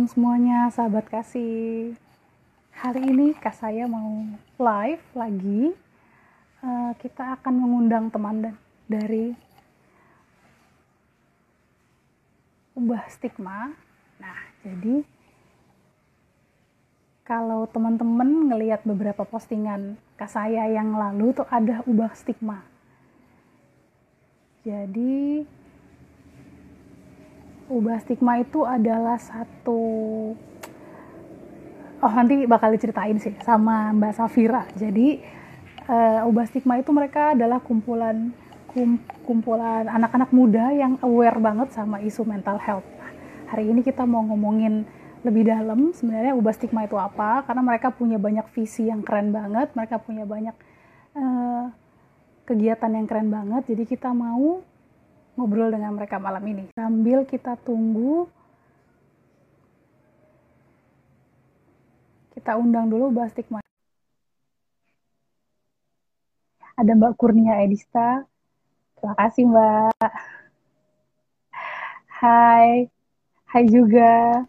malam semuanya, sahabat kasih. Hari ini Kak saya mau live lagi. Uh, kita akan mengundang teman dari Ubah Stigma. Nah, jadi kalau teman-teman ngelihat beberapa postingan Kak saya yang lalu tuh ada Ubah Stigma. Jadi ubah stigma itu adalah satu oh nanti bakal diceritain sih sama Mbak Safira. Jadi uh, ubah stigma itu mereka adalah kumpulan kum, kumpulan anak-anak muda yang aware banget sama isu mental health. Hari ini kita mau ngomongin lebih dalam sebenarnya ubah stigma itu apa karena mereka punya banyak visi yang keren banget mereka punya banyak uh, kegiatan yang keren banget. Jadi kita mau ngobrol dengan mereka malam ini. Sambil kita tunggu, kita undang dulu Mbak Stigma. Ada Mbak Kurnia Edista. Terima kasih Mbak. Hai. Hai juga.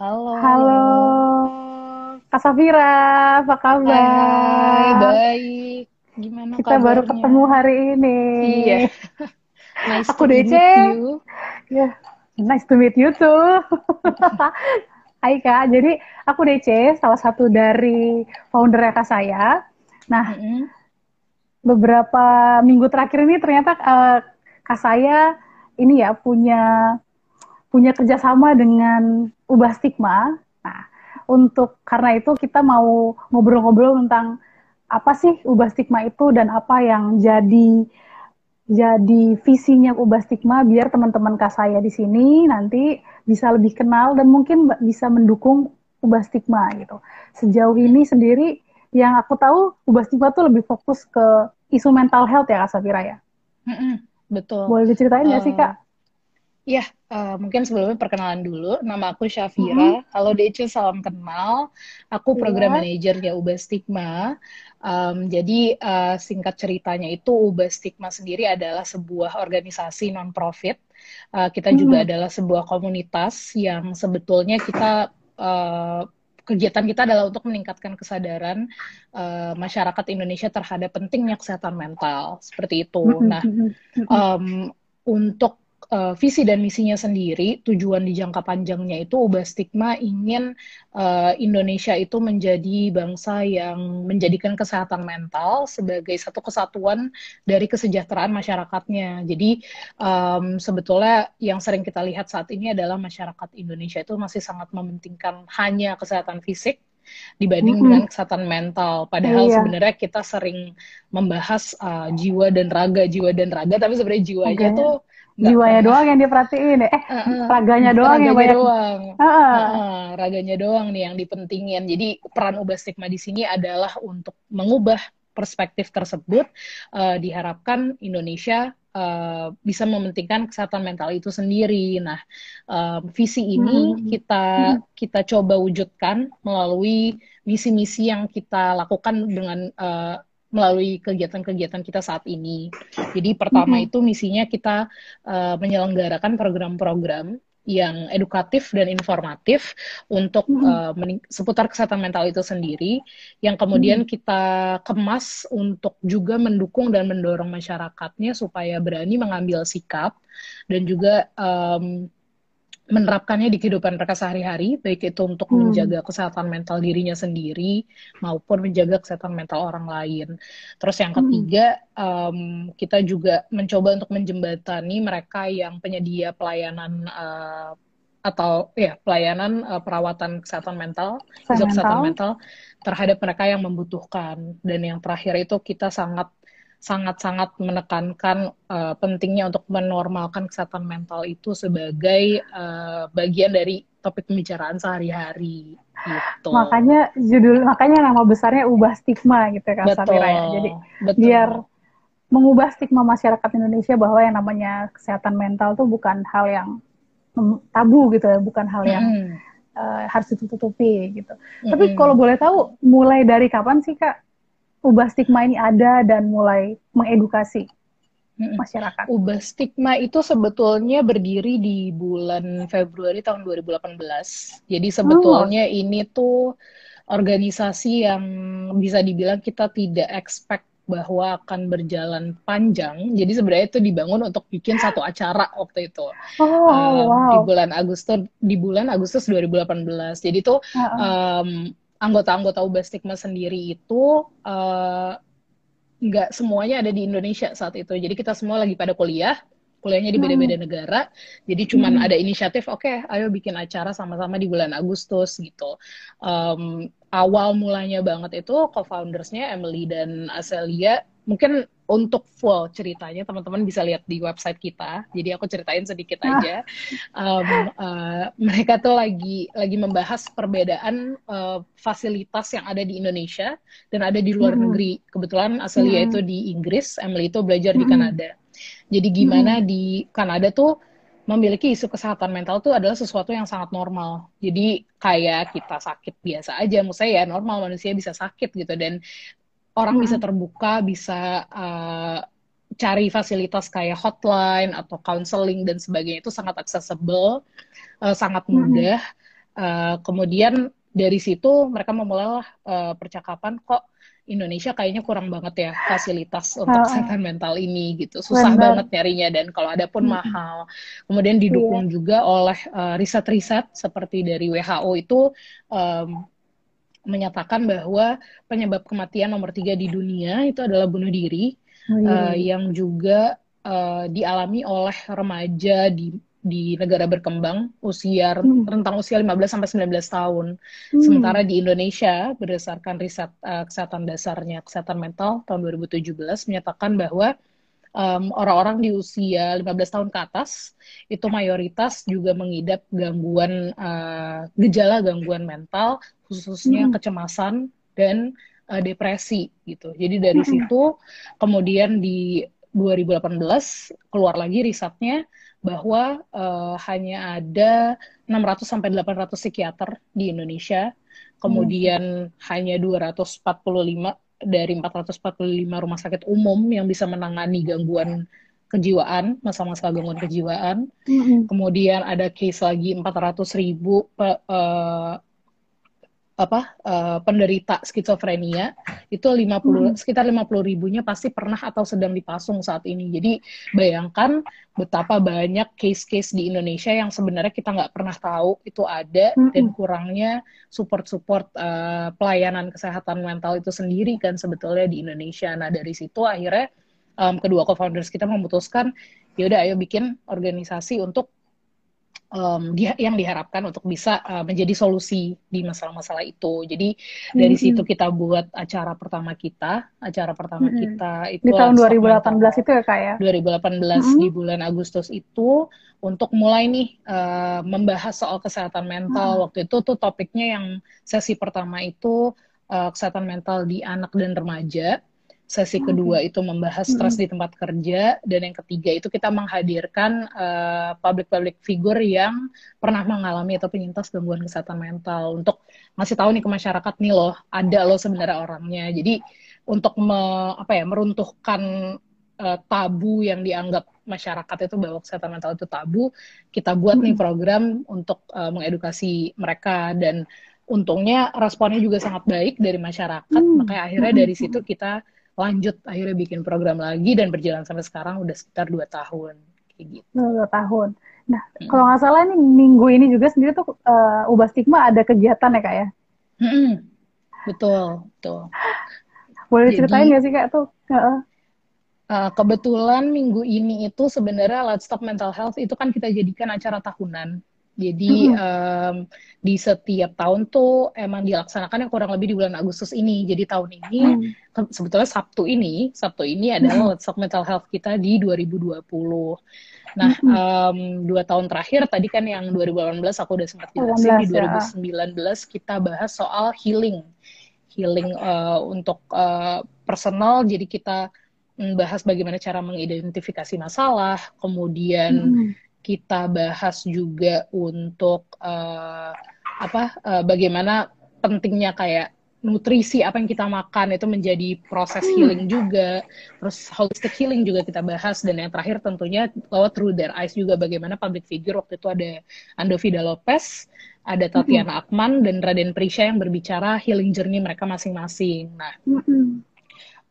Halo. Halo. Kak Safira, apa kabar? Hai, baik. Gimana Kita kabarnya? baru ketemu hari ini. Iya. nice Aku DC. Ya, nice to meet you too. Hai Kak, jadi aku DC, salah satu dari founder Kak saya. Nah, mm -hmm. beberapa minggu terakhir ini ternyata uh, Kak saya ini ya punya punya kerjasama dengan Ubah Stigma. Nah, untuk karena itu kita mau ngobrol-ngobrol tentang apa sih ubah stigma itu dan apa yang jadi jadi visinya ubah stigma biar teman-teman kak saya di sini nanti bisa lebih kenal dan mungkin bisa mendukung ubah stigma gitu. Sejauh ini sendiri yang aku tahu ubah stigma tuh lebih fokus ke isu mental health ya Kak Safira ya. betul. Boleh diceritain nggak uh, sih Kak? Ya, uh, mungkin sebelumnya perkenalan dulu. Nama aku Syafira. Mm-hmm. Halo Dece, salam kenal. Aku iya. program yeah. manajernya Ubah Stigma. Um, jadi uh, singkat ceritanya itu Ubah Stigma sendiri adalah sebuah organisasi non-profit. Uh, kita mm-hmm. juga adalah sebuah komunitas yang sebetulnya kita uh, kegiatan kita adalah untuk meningkatkan kesadaran uh, masyarakat Indonesia terhadap pentingnya kesehatan mental seperti itu. Mm-hmm. Nah, um, untuk uh, visi dan misinya sendiri, tujuan di jangka panjangnya itu ubah stigma ingin uh, Indonesia itu menjadi bangsa yang menjadikan kesehatan mental sebagai satu kesatuan dari kesejahteraan masyarakatnya. Jadi um, sebetulnya yang sering kita lihat saat ini adalah masyarakat Indonesia itu masih sangat mementingkan hanya kesehatan fisik dibanding mm -hmm. dengan kesehatan mental. Padahal iya. sebenarnya kita sering membahas uh, jiwa dan raga, jiwa dan raga, tapi sebenarnya jiwanya okay. tuh jiwanya doang yang diperhatiin eh uh, uh, raganya doang raganya yang banyak doang. Uh, uh. Raganya doang nih yang dipentingin jadi peran ubah stigma di sini adalah untuk mengubah perspektif tersebut uh, diharapkan Indonesia uh, bisa mementingkan kesehatan mental itu sendiri. Nah, uh, visi ini hmm. kita hmm. kita coba wujudkan melalui misi-misi yang kita lakukan dengan uh, melalui kegiatan-kegiatan kita saat ini. Jadi pertama mm-hmm. itu misinya kita uh, menyelenggarakan program-program yang edukatif dan informatif untuk mm-hmm. uh, seputar kesehatan mental itu sendiri, yang kemudian mm-hmm. kita kemas untuk juga mendukung dan mendorong masyarakatnya supaya berani mengambil sikap dan juga um, menerapkannya di kehidupan mereka sehari-hari, baik itu untuk hmm. menjaga kesehatan mental dirinya sendiri maupun menjaga kesehatan mental orang lain. Terus yang ketiga, hmm. um, kita juga mencoba untuk menjembatani mereka yang penyedia pelayanan uh, atau ya pelayanan uh, perawatan kesehatan mental, kesehatan, kesehatan mental terhadap mereka yang membutuhkan. Dan yang terakhir itu kita sangat sangat-sangat menekankan uh, pentingnya untuk menormalkan kesehatan mental itu sebagai uh, bagian dari topik pembicaraan sehari-hari gitu. Makanya judul makanya nama besarnya ubah stigma gitu kan betul, ya. Jadi betul. biar mengubah stigma masyarakat Indonesia bahwa yang namanya kesehatan mental tuh bukan hal yang tabu gitu ya, bukan hal yang mm. uh, harus ditutupi gitu. Mm. Tapi kalau boleh tahu mulai dari kapan sih Kak ubah stigma ini ada dan mulai mengedukasi? masyarakat? Ubah stigma itu sebetulnya berdiri di bulan Februari tahun 2018. Jadi sebetulnya oh. ini tuh organisasi yang bisa dibilang kita tidak expect bahwa akan berjalan panjang. Jadi sebenarnya itu dibangun untuk bikin satu acara waktu itu. Oh, um, wow. Di bulan Agustus di bulan Agustus 2018. Jadi itu um, anggota-anggota Ubah Stigma sendiri itu uh, nggak semuanya ada di Indonesia saat itu. Jadi kita semua lagi pada kuliah, kuliahnya di beda-beda hmm. negara. Jadi cuman hmm. ada inisiatif, oke, okay, ayo bikin acara sama-sama di bulan Agustus gitu. Um, awal mulanya banget itu co-foundersnya Emily dan Aselia mungkin untuk full ceritanya teman-teman bisa lihat di website kita. Jadi aku ceritain sedikit ah. aja. Um, uh, mereka tuh lagi lagi membahas perbedaan uh, fasilitas yang ada di Indonesia dan ada di luar hmm. negeri. Kebetulan Aselia hmm. itu di Inggris, Emily itu belajar hmm. di Kanada. Jadi gimana hmm. di Kanada tuh memiliki isu kesehatan mental tuh adalah sesuatu yang sangat normal. Jadi kayak kita sakit biasa aja, menurut saya ya normal manusia bisa sakit gitu dan orang hmm. bisa terbuka, bisa uh, cari fasilitas kayak hotline atau counseling dan sebagainya itu sangat accessible, uh, sangat mudah. Hmm. Uh, kemudian dari situ mereka memulai uh, percakapan kok Indonesia kayaknya kurang banget ya fasilitas untuk uh, kesehatan mental ini gitu susah bener. banget nyarinya dan kalau ada pun hmm. mahal kemudian didukung yeah. juga oleh riset-riset uh, seperti dari WHO itu um, menyatakan bahwa penyebab kematian nomor tiga di dunia itu adalah bunuh diri oh, iya. uh, yang juga uh, dialami oleh remaja di di negara berkembang usia hmm. rentang usia 15 sampai 19 tahun. Hmm. Sementara di Indonesia berdasarkan riset uh, kesehatan dasarnya kesehatan mental tahun 2017 menyatakan bahwa um, orang-orang di usia 15 tahun ke atas itu mayoritas juga mengidap gangguan uh, gejala gangguan mental khususnya hmm. kecemasan dan uh, depresi gitu. Jadi dari hmm. situ kemudian di 2018 keluar lagi risetnya bahwa uh, hanya ada 600 sampai 800 psikiater di Indonesia. Kemudian hmm. hanya 245 dari 445 rumah sakit umum yang bisa menangani gangguan kejiwaan, masa-masa gangguan kejiwaan. Mm-hmm. Kemudian ada case lagi 400 ribu uh, apa uh, penderita skizofrenia itu 50 hmm. sekitar 50 ribunya pasti pernah atau sedang dipasung saat ini. Jadi bayangkan betapa banyak case-case di Indonesia yang sebenarnya kita nggak pernah tahu itu ada hmm. dan kurangnya support-support uh, pelayanan kesehatan mental itu sendiri kan sebetulnya di Indonesia. Nah dari situ akhirnya um, kedua co-founders kita memutuskan yaudah ayo bikin organisasi untuk um, dia, yang diharapkan untuk bisa uh, menjadi solusi di masalah-masalah itu. Jadi dari situ kita buat acara pertama kita, acara pertama mm-hmm. kita itu di tahun 2018 itu ya kak ya? 2018 mm-hmm. di bulan Agustus itu untuk mulai nih uh, membahas soal kesehatan mental. Mm-hmm. Waktu itu tuh topiknya yang sesi pertama itu uh, kesehatan mental di anak dan remaja Sesi kedua itu membahas stres di tempat kerja dan yang ketiga itu kita menghadirkan uh, public-public figure yang pernah mengalami atau penyintas gangguan kesehatan mental. Untuk ngasih tahu nih ke masyarakat nih loh ada loh sebenarnya orangnya. Jadi untuk me, apa ya meruntuhkan uh, tabu yang dianggap masyarakat itu bahwa kesehatan mental itu tabu, kita buat nih program untuk uh, mengedukasi mereka. Dan untungnya responnya juga sangat baik dari masyarakat. Hmm. Makanya akhirnya dari situ kita lanjut akhirnya bikin program lagi dan berjalan sampai sekarang udah sekitar dua tahun kayak gitu. Dua tahun. Nah, hmm. kalau nggak salah ini minggu ini juga sendiri tuh uh, ubah stigma ada kegiatan ya kak ya? Hmm, betul, betul. Boleh diceritain nggak sih kak tuh? Uh, Uh, kebetulan minggu ini itu sebenarnya Let's Talk Mental Health itu kan kita jadikan acara tahunan jadi mm -hmm. um, di setiap tahun tuh emang dilaksanakan yang kurang lebih di bulan Agustus ini. Jadi tahun ini mm. sebetulnya Sabtu ini, Sabtu ini adalah mm. Talk Mental Health kita di 2020. Nah, mm -hmm. um, dua tahun terakhir tadi kan yang 2018 aku udah sempat jelasin di 2019 ya. kita bahas soal healing, healing uh, untuk uh, personal. Jadi kita membahas bagaimana cara mengidentifikasi masalah, kemudian mm kita bahas juga untuk uh, apa uh, bagaimana pentingnya kayak nutrisi apa yang kita makan itu menjadi proses hmm. healing juga terus holistic healing juga kita bahas dan yang terakhir tentunya lewat through their eyes juga bagaimana public figure waktu itu ada Ando Vida Lopez ada Tatiana hmm. Akman dan Raden Prisha yang berbicara healing journey mereka masing-masing nah hmm.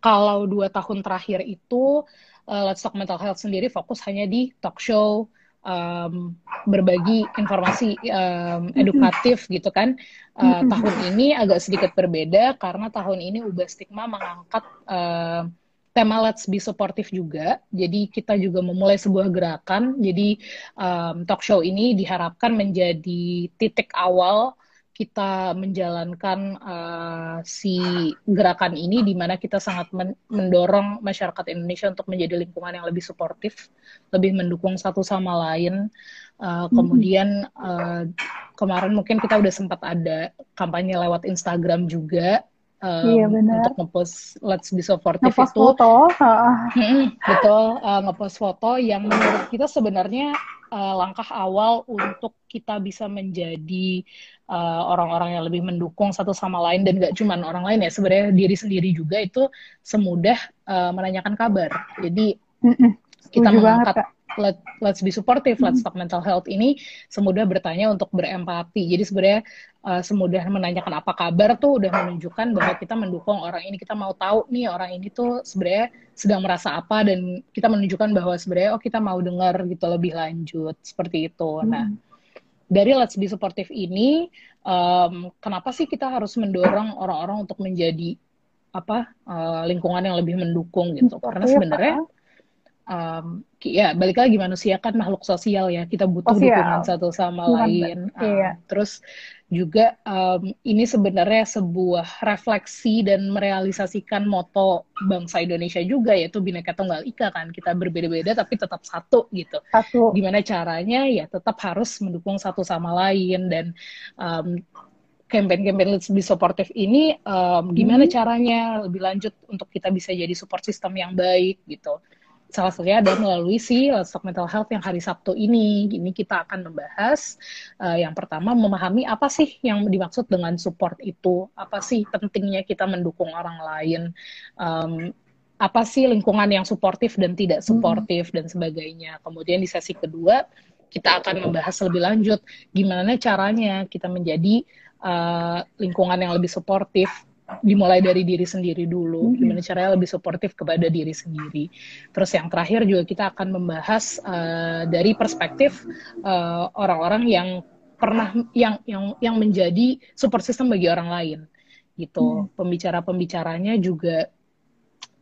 kalau dua tahun terakhir itu uh, Let's Talk Mental Health sendiri fokus hanya di talk show um, berbagi informasi um, edukatif gitu kan. Uh, tahun ini agak sedikit berbeda karena tahun ini Ubah Stigma mengangkat uh, tema Let's Be Supportive juga. Jadi kita juga memulai sebuah gerakan. Jadi um, talk show ini diharapkan menjadi titik awal kita menjalankan uh, si gerakan ini di mana kita sangat men mendorong masyarakat Indonesia untuk menjadi lingkungan yang lebih suportif, lebih mendukung satu sama lain. Uh, kemudian uh, kemarin mungkin kita udah sempat ada kampanye lewat Instagram juga um, iya, untuk ngepost Let's Be Supportive ngepost itu. foto. Hmm, betul, uh, ngepost foto yang menurut kita sebenarnya uh, langkah awal untuk kita bisa menjadi orang-orang uh, yang lebih mendukung satu sama lain dan gak cuma orang lain ya sebenarnya diri sendiri juga itu semudah uh, menanyakan kabar. Jadi mm kita mengangkat let, let's be supportive mm let's talk mental health ini semudah bertanya untuk berempati. Jadi sebenarnya uh, semudah menanyakan apa kabar tuh udah menunjukkan bahwa kita mendukung orang ini. Kita mau tahu nih orang ini tuh sebenarnya sedang merasa apa dan kita menunjukkan bahwa sebenarnya oh kita mau dengar gitu lebih lanjut. Seperti itu. Nah dari Let's Be Supportive ini, um, kenapa sih kita harus mendorong orang-orang untuk menjadi apa uh, lingkungan yang lebih mendukung gitu? Karena sebenarnya um, ya balik lagi manusia kan makhluk sosial ya kita butuh sosial. dukungan satu sama Bukan, lain um, iya. terus juga um, ini sebenarnya sebuah refleksi dan merealisasikan moto bangsa Indonesia juga yaitu bineka tunggal ika kan kita berbeda-beda tapi tetap satu gitu satu. gimana caranya ya tetap harus mendukung satu sama lain dan um, campaign-campaign Let's Be Supportive ini um, gimana hmm. caranya lebih lanjut untuk kita bisa jadi support system yang baik gitu salah satunya adalah melalui si Let's Talk Mental Health yang hari Sabtu ini. Ini kita akan membahas uh, yang pertama memahami apa sih yang dimaksud dengan support itu, apa sih pentingnya kita mendukung orang lain, um, apa sih lingkungan yang suportif dan tidak suportif hmm. dan sebagainya. Kemudian di sesi kedua kita akan membahas lebih lanjut gimana caranya kita menjadi uh, lingkungan yang lebih suportif dimulai dari diri sendiri dulu, mm-hmm. gimana caranya lebih suportif kepada diri sendiri. Terus yang terakhir juga kita akan membahas uh, dari perspektif uh, orang-orang yang pernah yang yang yang menjadi support system bagi orang lain, gitu. Mm. Pembicara-pembicaranya juga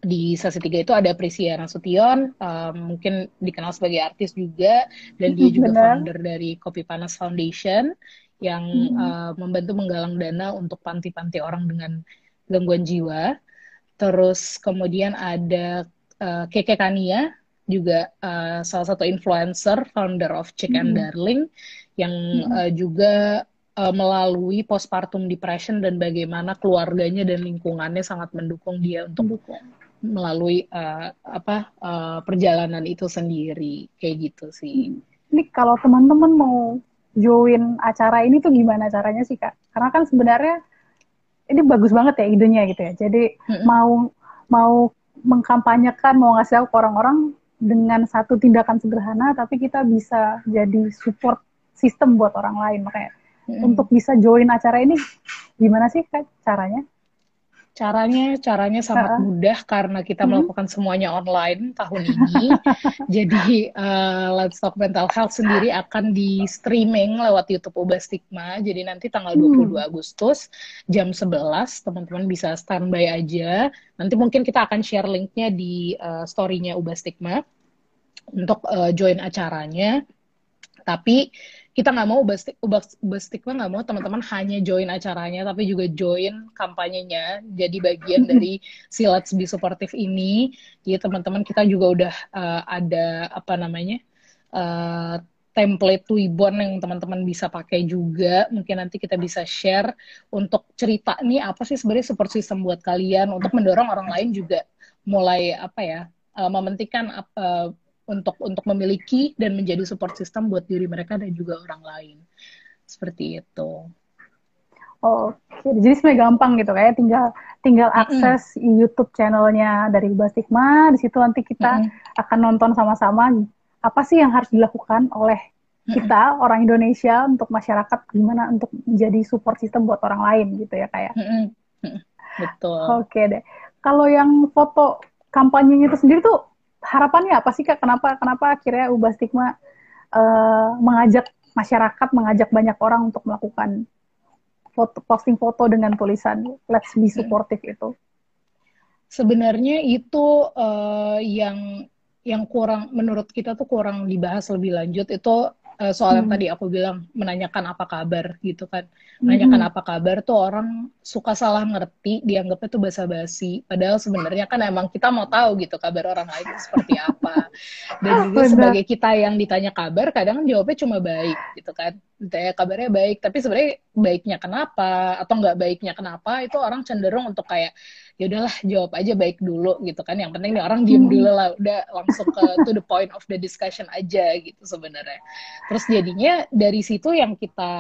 di sesi tiga itu ada Prisia Nasution, um, mungkin dikenal sebagai artis juga, dan dia juga Benar. founder dari Kopi Panas Foundation yang hmm. uh, membantu menggalang dana untuk panti-panti orang dengan gangguan jiwa. Terus kemudian ada uh, Keke Kania juga uh, salah satu influencer, founder of Chick and hmm. Darling yang hmm. uh, juga uh, melalui postpartum depression dan bagaimana keluarganya dan lingkungannya sangat mendukung dia untuk mendukung. melalui uh, apa uh, perjalanan itu sendiri kayak gitu sih. Ini kalau teman-teman mau join acara ini tuh gimana caranya sih kak? Karena kan sebenarnya ini bagus banget ya idenya gitu ya. Jadi hmm. mau mau mengkampanyekan, mau ngasih tahu ke orang-orang dengan satu tindakan sederhana, tapi kita bisa jadi support sistem buat orang lain. Makanya hmm. untuk bisa join acara ini gimana sih kak caranya? Caranya, caranya sangat mudah karena kita hmm. melakukan semuanya online tahun ini. Jadi uh, Let's Talk Mental Health sendiri akan di streaming lewat YouTube Ubah Stigma. Jadi nanti tanggal 22 hmm. Agustus jam 11 teman-teman bisa standby aja. Nanti mungkin kita akan share linknya di uh, story-nya Ubah Stigma untuk uh, join acaranya. Tapi kita nggak mau ubah, ubah stigma nggak mau teman-teman hanya join acaranya tapi juga join kampanyenya. Jadi bagian dari si Let's Be Supportive ini. Jadi teman-teman kita juga udah uh, ada apa namanya uh, template Twibbon yang teman-teman bisa pakai juga. Mungkin nanti kita bisa share untuk cerita nih apa sih sebenarnya support system buat kalian. Untuk mendorong orang lain juga mulai apa ya uh, mementingkan uh, untuk untuk memiliki dan menjadi support system buat diri mereka dan juga orang lain seperti itu. Oke, jadi sebenarnya gampang gitu kayak tinggal tinggal akses mm -hmm. YouTube channelnya dari Ubah Stigma. Di situ nanti kita mm -hmm. akan nonton sama-sama apa sih yang harus dilakukan oleh kita mm -hmm. orang Indonesia untuk masyarakat gimana untuk menjadi support system buat orang lain gitu ya kayak. Mm -hmm. Betul. Oke deh. Kalau yang foto kampanye itu sendiri tuh harapannya apa sih kak? Kenapa kenapa akhirnya Ubah Stigma uh, mengajak masyarakat, mengajak banyak orang untuk melakukan foto, posting foto dengan tulisan let's be supportive hmm. itu? Sebenarnya itu uh, yang yang kurang menurut kita tuh kurang dibahas lebih lanjut itu uh, soal hmm. yang tadi aku bilang menanyakan apa kabar gitu kan. Menanyakan hmm. apa kabar tuh orang suka salah ngerti dianggapnya tuh basa-basi. Padahal sebenarnya kan emang kita mau tahu gitu kabar orang lain seperti apa. Dan juga sebagai kita yang ditanya kabar kadang jawabnya cuma baik gitu kan. Ditanya kabarnya baik tapi sebenarnya baiknya kenapa atau nggak baiknya kenapa itu orang cenderung untuk kayak ya udahlah jawab aja baik dulu gitu kan. Yang penting nih orang diem dulu lah udah langsung ke to the point of the discussion aja gitu sebenarnya. Terus jadinya dari situ yang kita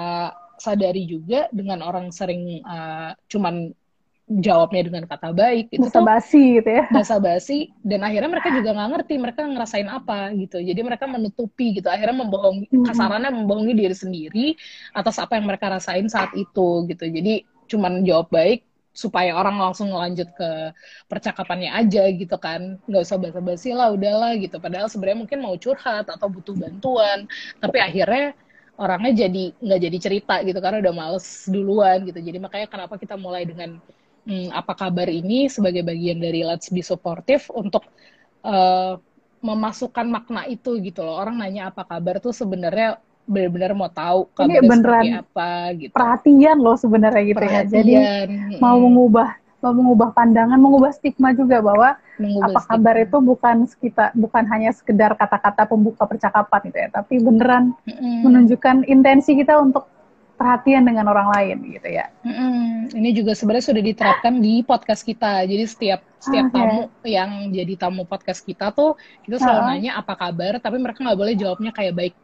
sadari juga dengan orang sering uh, cuman jawabnya dengan kata baik itu basa basi gitu ya. basa basi dan akhirnya mereka juga nggak ngerti mereka ngerasain apa gitu. Jadi mereka menutupi gitu akhirnya membohongi kasarannya membohongi diri sendiri atas apa yang mereka rasain saat itu gitu. Jadi cuman jawab baik supaya orang langsung ngelanjut ke percakapannya aja gitu kan. Nggak usah basa-basi lah udahlah gitu. Padahal sebenarnya mungkin mau curhat atau butuh bantuan. Tapi akhirnya orangnya jadi nggak jadi cerita gitu karena udah males duluan gitu. Jadi makanya kenapa kita mulai dengan hmm, apa kabar ini sebagai bagian dari Let's Be Supportive untuk uh, memasukkan makna itu gitu loh. Orang nanya apa kabar tuh sebenarnya benar-benar mau tahu kabar seperti apa gitu. Perhatian loh sebenarnya gitu ya. Jadi mau mengubah mau mengubah pandangan, mengubah stigma juga bahwa mengubah apa stigma. kabar itu bukan kita bukan hanya sekedar kata-kata pembuka percakapan gitu ya, tapi beneran mm menunjukkan intensi kita untuk perhatian dengan orang lain gitu ya. Mm-hmm. Ini juga sebenarnya sudah diterapkan di podcast kita. Jadi setiap setiap okay. tamu yang jadi tamu podcast kita tuh kita selalu uh nanya apa kabar, tapi mereka nggak boleh jawabnya kayak baik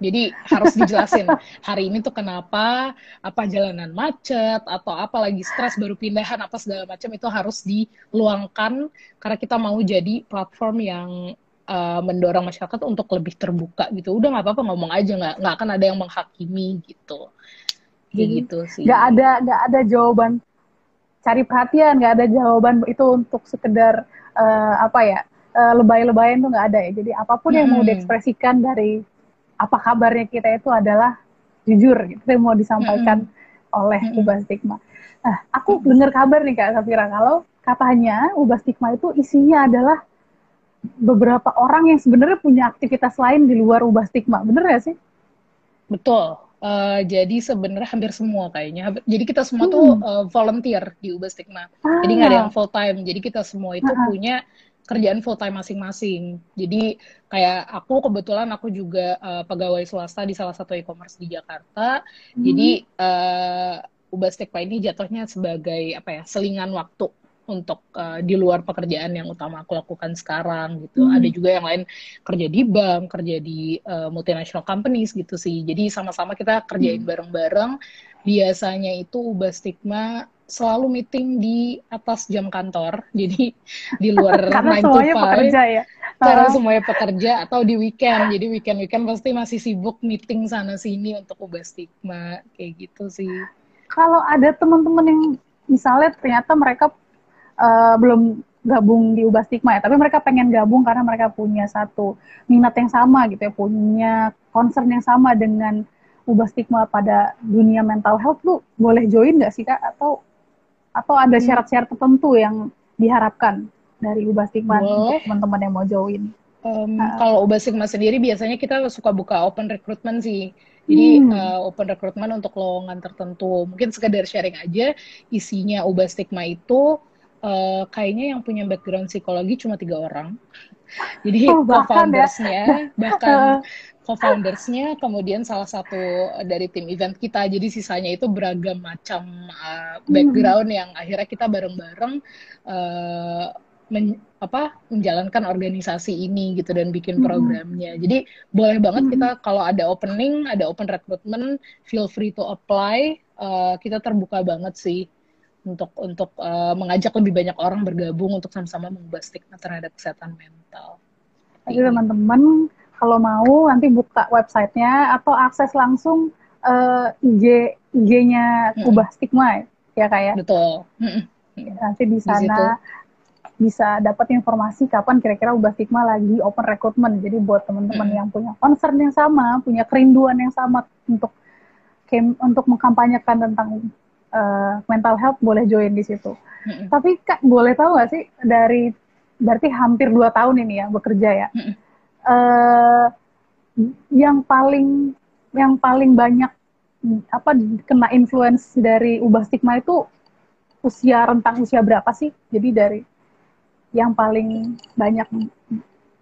jadi harus dijelasin hari ini tuh kenapa, apa jalanan macet atau apa lagi stres baru pindahan apa segala macam itu harus diluangkan karena kita mau jadi platform yang uh, mendorong masyarakat untuk lebih terbuka gitu. Udah nggak apa-apa ngomong aja nggak nggak akan ada yang menghakimi gitu. Kayak hmm. gitu sih. Nggak ada nggak ada jawaban cari perhatian nggak ada jawaban itu untuk sekedar uh, apa ya uh, lebay-lebayan tuh nggak ada ya. Jadi apa pun yang mau diekspresikan dari apa kabarnya kita itu adalah jujur gitu yang mau disampaikan mm-hmm. oleh mm-hmm. Ubah Stigma. Nah, aku mm-hmm. dengar kabar nih Kak Safira kalau katanya Ubah Stigma itu isinya adalah beberapa orang yang sebenarnya punya aktivitas lain di luar Ubah Stigma. Bener gak sih? Betul. Uh, jadi sebenarnya hampir semua kayaknya. Jadi kita semua hmm. tuh uh, volunteer di Ubah Stigma. Ah. Jadi nggak ada yang full time. Jadi kita semua itu ah. punya kerjaan full time masing-masing. Jadi kayak aku kebetulan aku juga uh, pegawai swasta di salah satu e-commerce di Jakarta. Hmm. Jadi uh, Ubah Stekpa ini jatuhnya sebagai apa ya selingan waktu untuk uh, di luar pekerjaan yang utama aku lakukan sekarang gitu. Hmm. Ada juga yang lain kerja di bank, kerja di uh, multinational companies gitu sih. Jadi sama-sama kita kerjain hmm. Biasanya itu ubah stigma selalu meeting di atas jam kantor, jadi di luar Karena 9 to 5. Pekerja ya? Karena uh. semuanya pekerja atau di weekend, jadi weekend-weekend pasti masih sibuk meeting sana sini untuk ubah stigma kayak gitu sih. Kalau ada teman-teman yang misalnya ternyata mereka uh, belum gabung di ubah stigma ya, tapi mereka pengen gabung karena mereka punya satu minat yang sama gitu ya, punya concern yang sama dengan ubah stigma pada dunia mental health tuh boleh join nggak sih kak atau atau ada hmm. syarat-syarat tertentu yang diharapkan dari Ubah Stigma untuk teman-teman yang mau join? Um, uh, kalau Ubah Stigma sendiri biasanya kita suka buka open recruitment sih. Jadi hmm. uh, open recruitment untuk lowongan tertentu. Mungkin sekedar sharing aja isinya Ubah Stigma itu uh, kayaknya yang punya background psikologi cuma tiga orang. Jadi oh, co-foundersnya ya. bahkan co-foundersnya kemudian salah satu dari tim event kita jadi sisanya itu beragam macam uh, background hmm. yang akhirnya kita bareng-bareng uh, men, apa menjalankan organisasi ini gitu dan bikin programnya. Mm-hmm. Jadi boleh banget mm-hmm. kita kalau ada opening, ada open recruitment, feel free to apply. Uh, kita terbuka banget sih untuk untuk uh, mengajak lebih banyak orang bergabung untuk sama-sama mengubah stigma terhadap kesehatan mental. Jadi teman-teman kalau mau nanti buka websitenya atau akses langsung uh, IG IG-nya mm-hmm. ubah stigma ya kayak. Ya? Betul. Mm-hmm. Nanti di sana bisa dapat informasi kapan kira-kira ubah stigma lagi open recruitment. Jadi buat teman-teman hmm. yang punya concern yang sama, punya kerinduan yang sama untuk untuk mengkampanyekan tentang uh, mental health boleh join di situ. Hmm. Tapi kak boleh tahu nggak sih dari berarti hampir dua tahun ini ya bekerja ya. Hmm. Uh, yang paling yang paling banyak apa kena influence dari ubah stigma itu usia rentang usia berapa sih? Jadi dari yang paling banyak?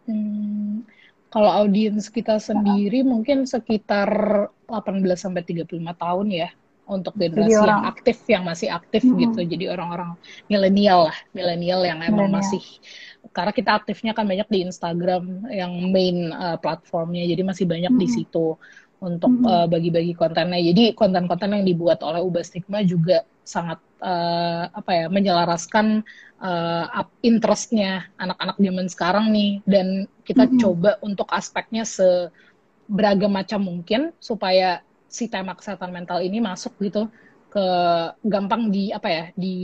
Hmm, kalau audiens kita sendiri mungkin sekitar 18 sampai 35 tahun ya untuk generasi orang, yang aktif yang masih aktif hmm. gitu. Jadi orang-orang milenial lah, milenial yang emang millennial. masih karena kita aktifnya kan banyak di Instagram yang main uh, platformnya. Jadi masih banyak hmm. di situ untuk mm -hmm. uh, bagi-bagi kontennya. Jadi konten-konten yang dibuat oleh Ubah Stigma juga sangat uh, apa ya menyelaraskan uh, interestnya anak-anak zaman sekarang nih dan kita mm -hmm. coba untuk aspeknya seberagam macam mungkin supaya si tema kesehatan mental ini masuk gitu ke gampang di apa ya di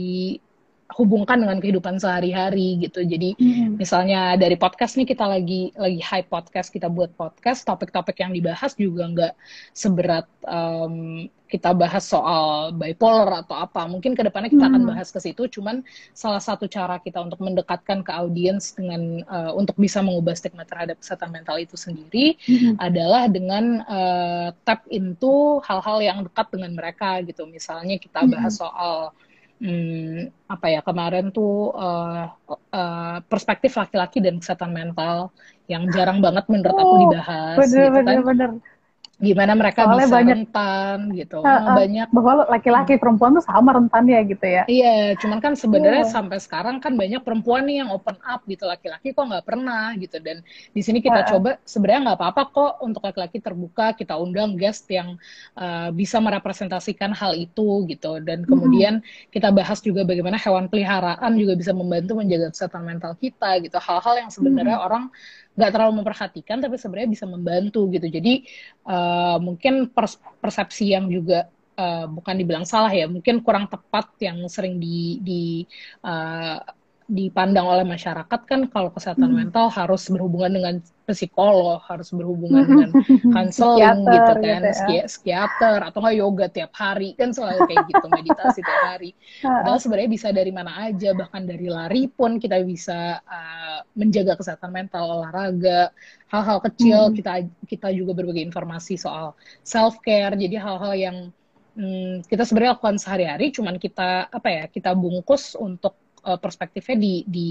hubungkan dengan kehidupan sehari-hari gitu. Jadi mm-hmm. misalnya dari podcast nih kita lagi lagi high podcast kita buat podcast, topik-topik yang dibahas juga nggak seberat um, kita bahas soal bipolar atau apa. Mungkin ke depannya kita mm-hmm. akan bahas ke situ. Cuman salah satu cara kita untuk mendekatkan ke audiens dengan uh, untuk bisa mengubah stigma terhadap kesehatan mental itu sendiri mm-hmm. adalah dengan uh, tap into hal-hal yang dekat dengan mereka gitu. Misalnya kita bahas mm-hmm. soal hmm, apa ya kemarin tuh uh, uh, perspektif laki-laki dan kesehatan mental yang jarang banget menurut oh, aku dibahas bener, gitu bener, kan. Bener gimana mereka Soalnya bisa banyak, rentan gitu. Uh, uh, banyak bahwa laki-laki perempuan tuh sama rentannya gitu ya. Iya, cuman kan sebenarnya uh. sampai sekarang kan banyak perempuan nih yang open up gitu, laki-laki kok nggak pernah gitu. Dan di sini kita uh, coba sebenarnya nggak apa-apa kok untuk laki-laki terbuka, kita undang guest yang uh, bisa merepresentasikan hal itu gitu. Dan kemudian uh, kita bahas juga bagaimana hewan peliharaan juga bisa membantu menjaga kesehatan mental kita gitu. Hal-hal yang sebenarnya uh, orang nggak terlalu memperhatikan tapi sebenarnya bisa membantu gitu. Jadi uh, mungkin pers persepsi yang juga uh, bukan dibilang salah ya mungkin kurang tepat yang sering di di uh, dipandang oleh masyarakat kan kalau kesehatan hmm. mental harus berhubungan dengan psikolog, harus berhubungan dengan konseling gitu kan, gitu ya. psikiater atau nggak yoga tiap hari kan selalu kayak gitu meditasi tiap hari. Padahal sebenarnya bisa dari mana aja, bahkan dari lari pun kita bisa uh, menjaga kesehatan mental, olahraga, hal-hal kecil hmm. kita kita juga berbagi informasi soal self care. Jadi hal-hal yang hmm, kita sebenarnya lakukan sehari-hari, cuman kita apa ya kita bungkus untuk uh, perspektifnya di di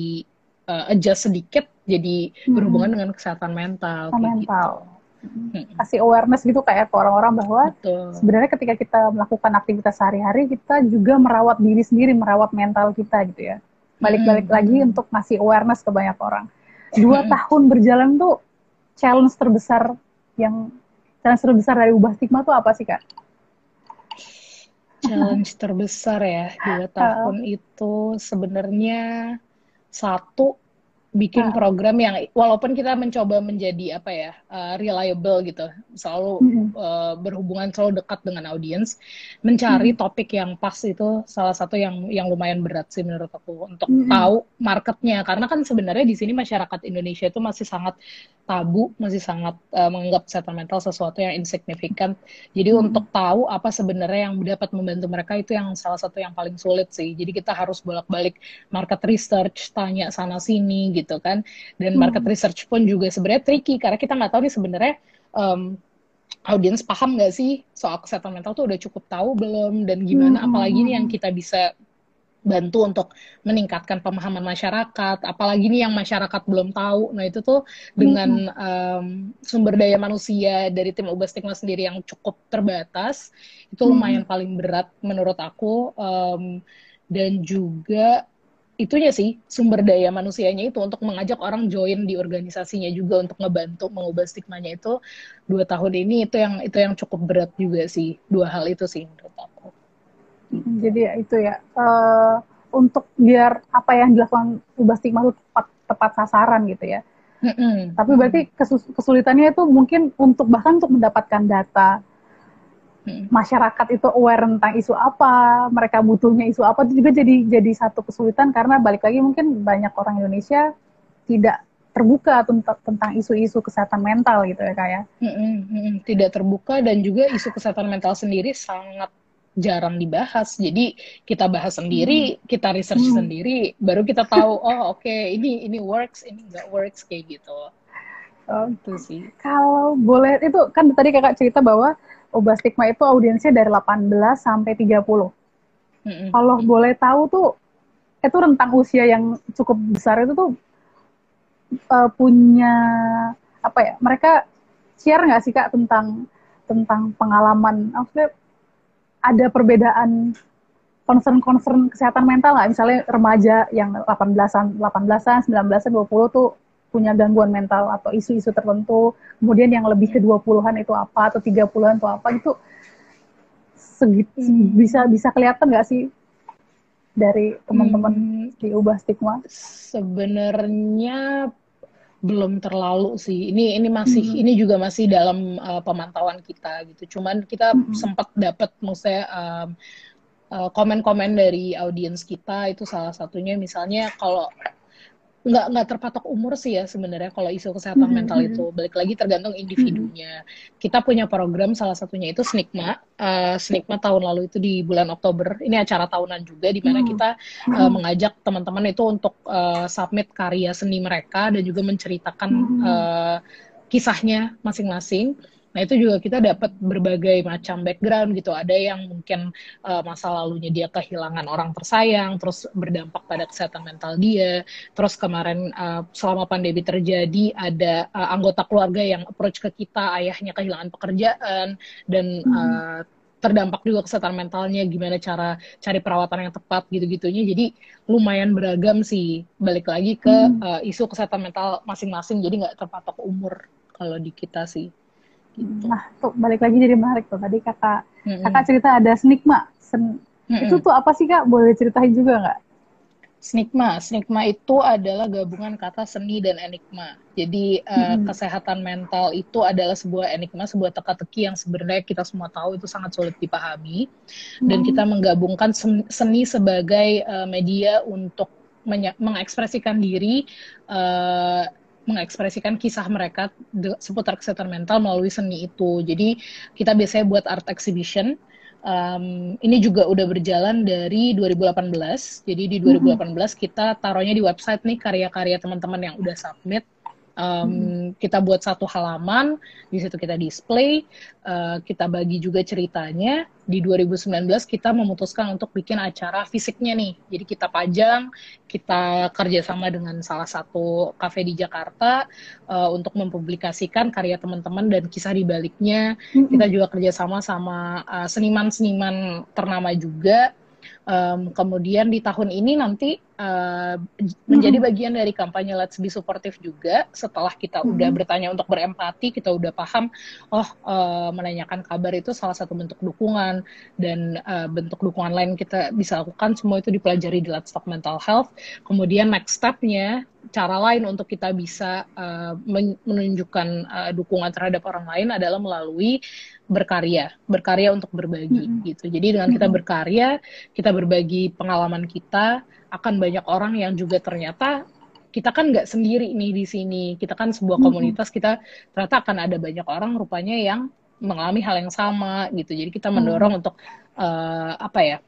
uh, adjust sedikit jadi hmm. berhubungan dengan kesehatan mental. mental. Gitu. Hmm. Kasih awareness gitu kayak ke orang-orang bahwa sebenarnya ketika kita melakukan aktivitas sehari-hari kita juga merawat diri sendiri, merawat mental kita gitu ya. Balik-balik hmm. lagi untuk ngasih awareness ke banyak orang. Dua hmm. tahun berjalan tuh challenge terbesar yang challenge terbesar dari ubah stigma tuh apa sih kak? Challenge terbesar ya dua tahun uh. itu sebenarnya satu bikin uh. program yang walaupun kita mencoba menjadi apa ya uh, reliable gitu selalu mm-hmm. uh, berhubungan selalu dekat dengan audiens mencari mm-hmm. topik yang pas itu salah satu yang yang lumayan berat sih menurut aku untuk mm-hmm. tahu marketnya karena kan sebenarnya di sini masyarakat Indonesia itu masih sangat tabu masih sangat uh, menganggap kesehatan mental sesuatu yang insignifikan jadi mm-hmm. untuk tahu apa sebenarnya yang dapat membantu mereka itu yang salah satu yang paling sulit sih jadi kita harus bolak-balik market research tanya sana sini gitu gitu kan dan hmm. market research pun juga sebenarnya tricky karena kita nggak tahu nih sebenarnya um, audiens paham nggak sih soal kesehatan mental tuh udah cukup tahu belum dan gimana hmm. apalagi nih yang kita bisa bantu untuk meningkatkan pemahaman masyarakat apalagi nih yang masyarakat belum tahu nah itu tuh dengan um, sumber daya manusia dari tim ubah stigma sendiri yang cukup terbatas itu lumayan hmm. paling berat menurut aku um, dan juga itunya sih sumber daya manusianya itu untuk mengajak orang join di organisasinya juga untuk ngebantu mengubah stigmanya itu dua tahun ini itu yang itu yang cukup berat juga sih dua hal itu sih menurut aku. Jadi itu ya uh, untuk biar apa yang dilakukan ubah stigma itu tepat tepat sasaran gitu ya. Mm-hmm. Tapi berarti kesulitannya itu mungkin untuk bahkan untuk mendapatkan data masyarakat itu aware tentang isu apa, mereka butuhnya isu apa itu juga jadi jadi satu kesulitan karena balik lagi mungkin banyak orang Indonesia tidak terbuka tentang tentang isu-isu kesehatan mental gitu ya kayak. Ya. Tidak terbuka dan juga isu kesehatan mental sendiri sangat jarang dibahas. Jadi kita bahas sendiri, hmm. kita research hmm. sendiri, baru kita tahu oh oke okay, ini ini works, ini nggak works kayak gitu. Oh, itu sih. Kalau boleh itu kan tadi kakak cerita bahwa Oba Stigma itu audiensnya dari 18 sampai 30. Mm-hmm. Kalau boleh tahu tuh itu rentang usia yang cukup besar itu tuh uh, punya apa ya? Mereka share nggak sih kak tentang tentang pengalaman? Maksudnya ada perbedaan concern-concern kesehatan mental nggak? Misalnya remaja yang 18-an, 18-an, 19-an, 20 tuh punya gangguan mental atau isu-isu tertentu, kemudian yang lebih ke 20-an itu apa atau 30-an itu apa itu segitu hmm. bisa bisa kelihatan nggak sih dari teman-teman hmm. diubah stigma? Sebenarnya belum terlalu sih. Ini ini masih hmm. ini juga masih dalam uh, pemantauan kita gitu. Cuman kita hmm. sempat dapat maksudnya um, uh, komen-komen dari audiens kita itu salah satunya misalnya kalau nggak nggak terpatok umur sih ya sebenarnya kalau isu kesehatan mm-hmm. mental itu balik lagi tergantung individunya mm-hmm. kita punya program salah satunya itu Snikma uh, Snikma tahun lalu itu di bulan Oktober ini acara tahunan juga di mana mm-hmm. kita uh, mengajak teman-teman itu untuk uh, submit karya seni mereka dan juga menceritakan mm-hmm. uh, kisahnya masing-masing Nah itu juga kita dapat berbagai macam background gitu. Ada yang mungkin uh, masa lalunya dia kehilangan orang tersayang, terus berdampak pada kesehatan mental dia. Terus kemarin uh, selama pandemi terjadi ada uh, anggota keluarga yang approach ke kita, ayahnya kehilangan pekerjaan dan hmm. uh, terdampak juga kesehatan mentalnya gimana cara cari perawatan yang tepat gitu-gitunya jadi lumayan beragam sih balik lagi ke hmm. uh, isu kesehatan mental masing-masing jadi nggak terpatok umur kalau di kita sih Gitu. Nah, tuh balik lagi jadi menarik tuh. Tadi kakak mm-hmm. kakak cerita ada snikma. Sen, mm-hmm. Itu tuh apa sih kak? Boleh ceritain juga nggak? Snikma, snikma itu adalah gabungan kata seni dan enigma. Jadi uh, hmm. kesehatan mental itu adalah sebuah enigma, sebuah teka-teki yang sebenarnya kita semua tahu itu sangat sulit dipahami. Hmm. Dan kita menggabungkan seni sebagai uh, media untuk mengekspresikan diri uh, mengekspresikan kisah mereka seputar kesehatan mental melalui seni itu. Jadi kita biasanya buat art exhibition. Um, ini juga udah berjalan dari 2018. Jadi di 2018 mm -hmm. kita taruhnya di website nih karya-karya teman-teman yang udah submit Um, hmm. Kita buat satu halaman, di situ kita display, uh, kita bagi juga ceritanya. Di 2019 kita memutuskan untuk bikin acara fisiknya nih. Jadi kita pajang, kita kerjasama dengan salah satu kafe di Jakarta uh, untuk mempublikasikan karya teman-teman dan kisah di baliknya. Hmm. Kita juga kerjasama sama uh, seniman-seniman ternama juga Um, kemudian di tahun ini nanti uh, menjadi bagian dari kampanye Let's Be Supportive juga. Setelah kita mm -hmm. udah bertanya untuk berempati, kita udah paham, oh uh, menanyakan kabar itu salah satu bentuk dukungan dan uh, bentuk dukungan lain kita bisa lakukan semua itu dipelajari di Let's Talk Mental Health. Kemudian next stepnya cara lain untuk kita bisa uh, menunjukkan uh, dukungan terhadap orang lain adalah melalui berkarya, berkarya untuk berbagi mm -hmm. gitu. Jadi dengan kita berkarya, kita berbagi pengalaman kita, akan banyak orang yang juga ternyata kita kan nggak sendiri nih di sini. Kita kan sebuah komunitas, kita ternyata akan ada banyak orang rupanya yang mengalami hal yang sama gitu. Jadi kita mendorong mm -hmm. untuk uh, apa ya?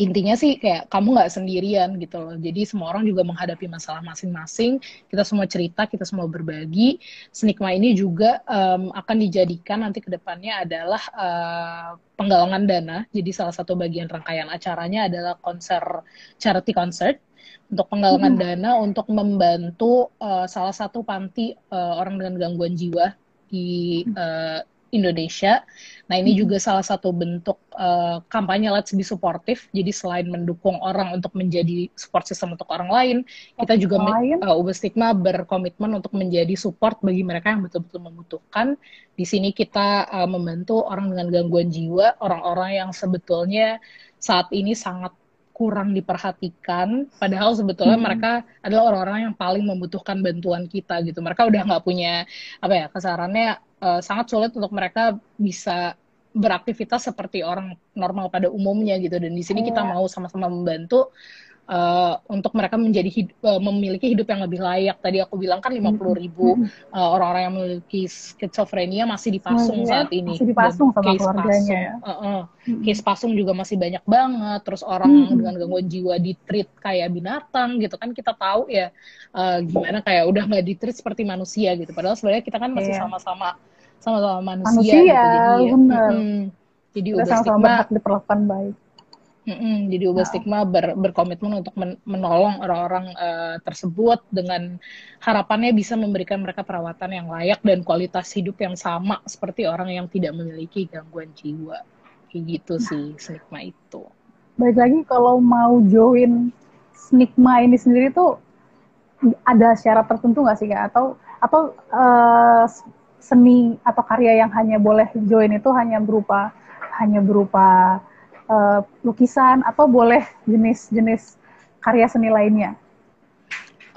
Intinya sih kayak kamu nggak sendirian gitu loh. Jadi semua orang juga menghadapi masalah masing-masing. Kita semua cerita, kita semua berbagi. Snikma ini juga um, akan dijadikan nanti ke depannya adalah uh, penggalangan dana. Jadi salah satu bagian rangkaian acaranya adalah konser charity concert untuk penggalangan hmm. dana untuk membantu uh, salah satu panti uh, orang dengan gangguan jiwa di uh, Indonesia. Nah ini juga salah satu bentuk uh, kampanye Let's Be Supportive. Jadi selain mendukung orang untuk menjadi support system untuk orang lain, kita juga uh, Ubah Stigma berkomitmen untuk menjadi support bagi mereka yang betul-betul membutuhkan. Di sini kita uh, membantu orang dengan gangguan jiwa, orang-orang yang sebetulnya saat ini sangat kurang diperhatikan padahal sebetulnya hmm. mereka adalah orang-orang yang paling membutuhkan bantuan kita gitu mereka udah nggak punya apa ya kesarannya uh, sangat sulit untuk mereka bisa beraktivitas seperti orang normal pada umumnya gitu dan di sini kita iya. mau sama-sama membantu uh, untuk mereka menjadi hid uh, memiliki hidup yang lebih layak. Tadi aku bilang kan 50 ribu mm-hmm. uh, orang-orang yang memiliki skizofrenia masih dipasung oh, iya. saat ini. Masih dipasung sama case keluarganya. Pasung, uh, uh. Case pasung juga masih banyak banget. Terus orang mm-hmm. dengan gangguan jiwa di treat kayak binatang gitu kan kita tahu ya uh, gimana kayak udah nggak di treat seperti manusia gitu. Padahal sebenarnya kita kan masih sama sama sama-sama manusia, manusia gitu. Jadi, bener. Mm, jadi udah sama-sama berhak diperlakukan baik Mm-mm, jadi ubah nah. stigma ber, berkomitmen untuk men, menolong orang-orang uh, tersebut dengan harapannya bisa memberikan mereka perawatan yang layak dan kualitas hidup yang sama seperti orang yang tidak memiliki gangguan jiwa. Kayak gitu nah. sih stigma itu. Baik lagi kalau mau join stigma ini sendiri tuh ada syarat tertentu nggak sih kak? Atau atau uh, seni atau karya yang hanya boleh join itu hanya berupa hanya berupa uh, lukisan atau boleh jenis-jenis karya seni lainnya?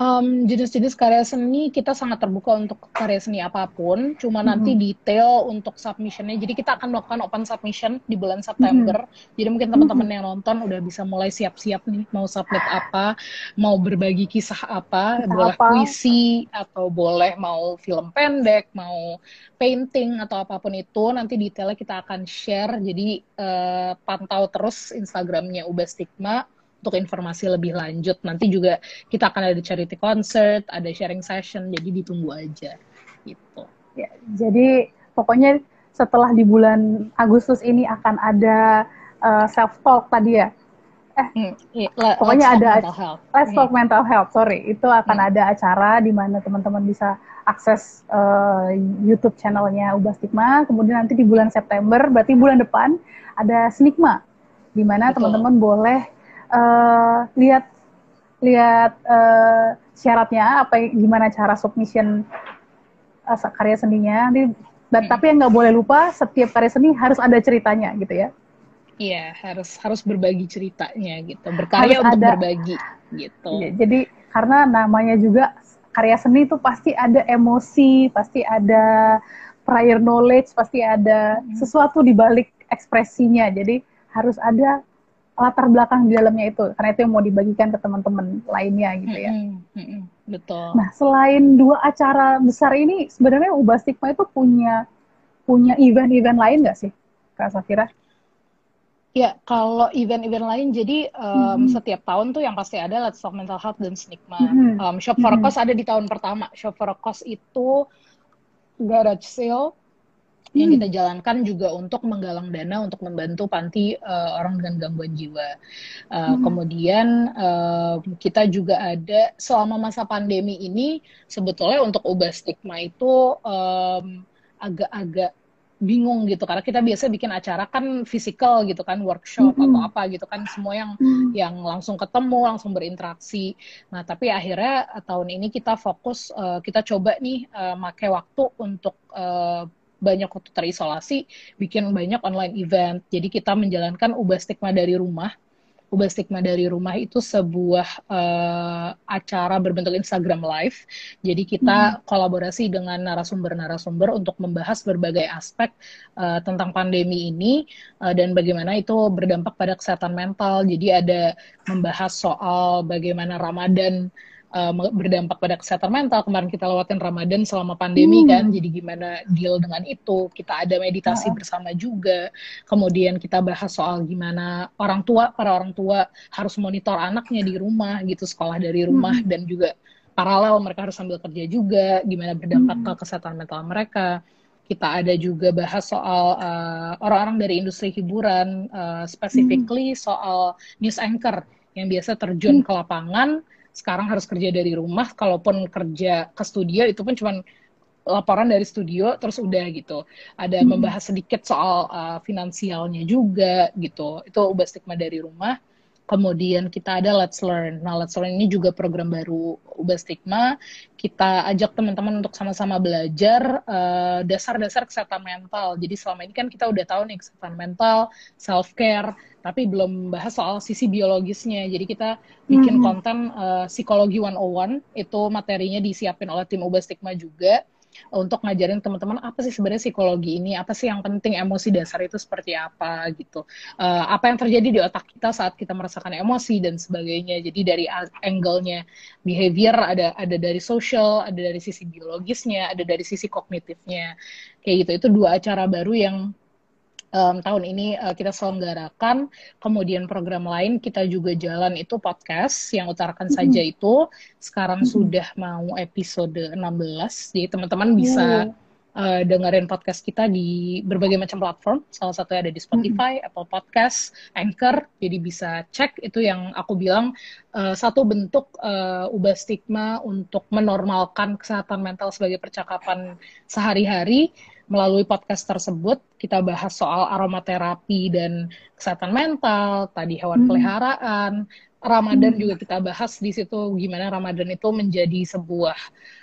Um, jenis-jenis karya seni kita sangat terbuka untuk karya seni apa pun, cuma mm-hmm. nanti detail untuk submissionnya. Jadi kita akan melakukan open submission di bulan September. Mm-hmm. Jadi mungkin teman-teman mm-hmm. yang nonton udah bisa mulai siap-siap nih mau submit apa, mau berbagi kisah apa, kisah boleh apa? puisi atau boleh mau film pendek, mau painting atau apa pun itu. Nanti detailnya kita akan share. Jadi uh, pantau terus Instagramnya Ubah Stigma untuk informasi lebih lanjut. Nanti juga kita akan ada charity concert, ada sharing session, jadi ditunggu aja gitu. Ya, jadi pokoknya setelah di bulan Agustus ini akan ada uh, eh, self talk tadi ya. Eh, hmm, iya, pokoknya ada mental health. Let's talk hmm. mental health. Sorry, itu akan hmm. ada acara di mana teman-teman bisa akses uh, YouTube channelnya Ubah Stigma. Kemudian nanti di bulan September, berarti bulan depan ada Stigma, di mana teman-teman boleh uh, lihat lihat uh, syaratnya apa gimana cara submission uh, karya seninya. Nanti hmm. tapi yang nggak boleh lupa setiap karya seni harus ada ceritanya gitu ya. Iya harus harus berbagi ceritanya gitu. Berkarya harus untuk ada, berbagi gitu. Iya, jadi karena namanya juga karya seni itu pasti ada emosi pasti ada prior knowledge pasti ada hmm. sesuatu di balik ekspresinya. Jadi harus ada latar belakang di dalamnya itu karena itu yang mau dibagikan ke teman-teman lainnya gitu ya. Mm -hmm. Betul. Nah selain dua acara besar ini sebenarnya Ubah Stigma itu punya punya event-event lain nggak sih Kak Safira? Ya, kalau event-event lain, jadi um, hmm. setiap tahun tuh yang pasti ada Let's Talk Mental Health dan Stigma. Hmm. Um, Shop for a Cause ada di tahun pertama. Shop for Cause itu garage sale yang hmm. kita jalankan juga untuk menggalang dana untuk membantu panti uh, orang dengan gangguan jiwa. Uh, hmm. Kemudian uh, kita juga ada selama masa pandemi ini sebetulnya untuk ubah stigma itu agak-agak um, bingung gitu karena kita biasa bikin acara kan fisikal gitu kan workshop mm -hmm. atau apa gitu kan semua yang mm. yang langsung ketemu langsung berinteraksi nah tapi akhirnya tahun ini kita fokus uh, kita coba nih uh, make waktu untuk uh, banyak waktu terisolasi, bikin banyak online event. Jadi kita menjalankan ubah stigma dari rumah. Ubah stigma dari rumah itu sebuah uh, acara berbentuk Instagram Live. Jadi kita hmm. kolaborasi dengan narasumber-narasumber untuk membahas berbagai aspek uh, tentang pandemi ini uh, dan bagaimana itu berdampak pada kesehatan mental. Jadi ada membahas soal bagaimana Ramadan uh, berdampak pada kesehatan mental. Kemarin kita lewatin Ramadan selama pandemi hmm. kan, jadi gimana deal dengan itu. Kita ada meditasi oh. bersama juga. Kemudian kita bahas soal gimana orang tua, para orang tua harus monitor anaknya di rumah gitu, sekolah dari rumah hmm. dan juga paralel mereka harus sambil kerja juga, gimana berdampak hmm. ke kesehatan mental mereka. Kita ada juga bahas soal uh, orang-orang dari industri hiburan, uh, specifically hmm. soal news anchor yang biasa terjun hmm. ke lapangan sekarang harus kerja dari rumah kalaupun kerja ke studio itu pun cuma laporan dari studio terus udah gitu. Ada hmm. membahas sedikit soal uh, finansialnya juga gitu. Itu ubah stigma dari rumah kemudian kita ada Let's Learn. Nah, Let's Learn ini juga program baru Ubah Stigma. Kita ajak teman-teman untuk sama-sama belajar eh, dasar-dasar kesehatan mental. Jadi selama ini kan kita udah tahu nih kesehatan mental, self care, tapi belum bahas soal sisi biologisnya. Jadi kita bikin mm -hmm. konten uh, psikologi 101 itu materinya disiapin oleh tim Ubah Stigma juga untuk ngajarin teman-teman apa sih sebenarnya psikologi ini, apa sih yang penting emosi dasar itu seperti apa gitu. Uh, apa yang terjadi di otak kita saat kita merasakan emosi dan sebagainya. Jadi dari angle-nya behavior ada ada dari social, ada dari sisi biologisnya, ada dari sisi kognitifnya. Kayak gitu. Itu dua acara baru yang um, tahun ini uh, kita selenggarakan. Kemudian program lain kita juga jalan itu podcast yang utarakan mm -hmm. saja itu sekarang mm -hmm. sudah mau episode 16. Jadi teman-teman bisa uh, dengerin podcast kita di berbagai macam platform. Salah satunya ada di Spotify, mm-hmm. Apple Podcast, Anchor. Jadi bisa cek itu yang aku bilang uh, satu bentuk uh, ubah stigma untuk menormalkan kesehatan mental sebagai percakapan sehari-hari melalui podcast tersebut kita bahas soal aromaterapi dan kesehatan mental, tadi hewan hmm. peliharaan, Ramadan hmm. juga kita bahas di situ gimana Ramadan itu menjadi sebuah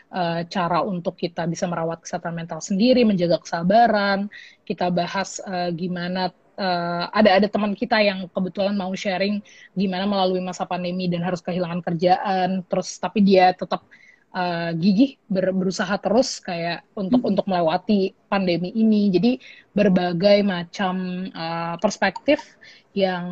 uh, cara untuk kita bisa merawat kesehatan mental sendiri, menjaga kesabaran. Kita bahas uh, gimana uh, ada ada teman kita yang kebetulan mau sharing gimana melalui masa pandemi dan harus kehilangan kerjaan, terus tapi dia tetap uh, gigih ber, berusaha terus kayak untuk hmm. untuk melewati pandemi ini. Jadi berbagai macam uh, perspektif yang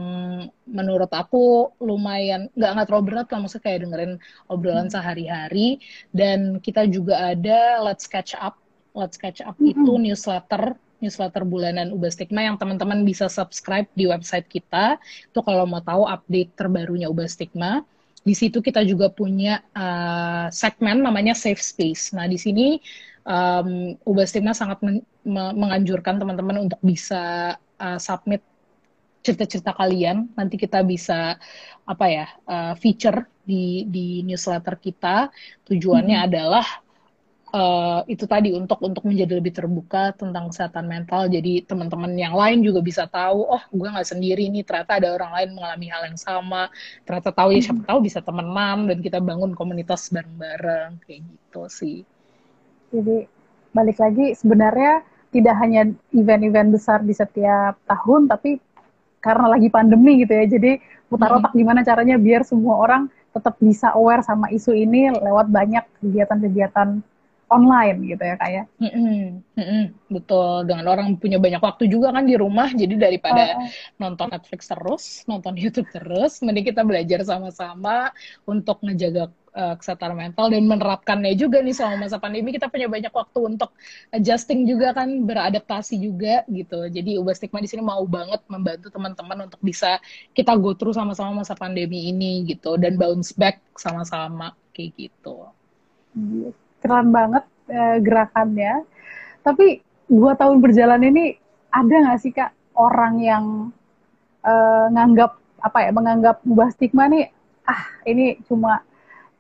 menurut aku lumayan nggak nggak terlalu berat lah maksudnya kayak dengerin obrolan hmm. sehari-hari dan kita juga ada Let's Catch Up Let's Catch Up hmm. itu newsletter newsletter bulanan Ubah Stigma yang teman-teman bisa subscribe di website kita itu kalau mau tahu update terbarunya Ubah Stigma di situ kita juga punya uh, segmen namanya safe space. Nah, di sini um, Ubah Stigma sangat men menganjurkan teman-teman untuk bisa uh, submit cerita-cerita kalian. Nanti kita bisa apa ya uh, feature di di newsletter kita. Tujuannya hmm. adalah uh, itu tadi untuk untuk menjadi lebih terbuka tentang kesehatan mental. Jadi teman-teman yang lain juga bisa tahu oh gue nggak sendiri nih ternyata ada orang lain mengalami hal yang sama. Ternyata tahu ya siapa tahu bisa temenan dan kita bangun komunitas bareng-bareng kayak gitu sih. Jadi balik lagi sebenarnya tidak hanya event-event besar di setiap tahun tapi karena lagi pandemi gitu ya jadi putar otak hmm. gimana caranya biar semua orang tetap bisa aware sama isu ini lewat banyak kegiatan-kegiatan online gitu ya kayak. Mm -hmm. mm -hmm. Betul. Dengan orang punya banyak waktu juga kan di rumah, jadi daripada uh, nonton Netflix terus, nonton YouTube terus, mending kita belajar sama-sama untuk ngejaga uh, kesehatan mental dan menerapkannya juga nih selama masa pandemi kita punya banyak waktu untuk adjusting juga kan, beradaptasi juga gitu. Jadi ubah stigma di sini mau banget membantu teman-teman untuk bisa kita go through sama-sama masa pandemi ini gitu dan bounce back sama-sama kayak gitu. Iya keren banget uh, gerakannya. Tapi dua tahun berjalan ini ada nggak sih kak orang yang uh, nganggap apa ya menganggap ubah stigma nih ah ini cuma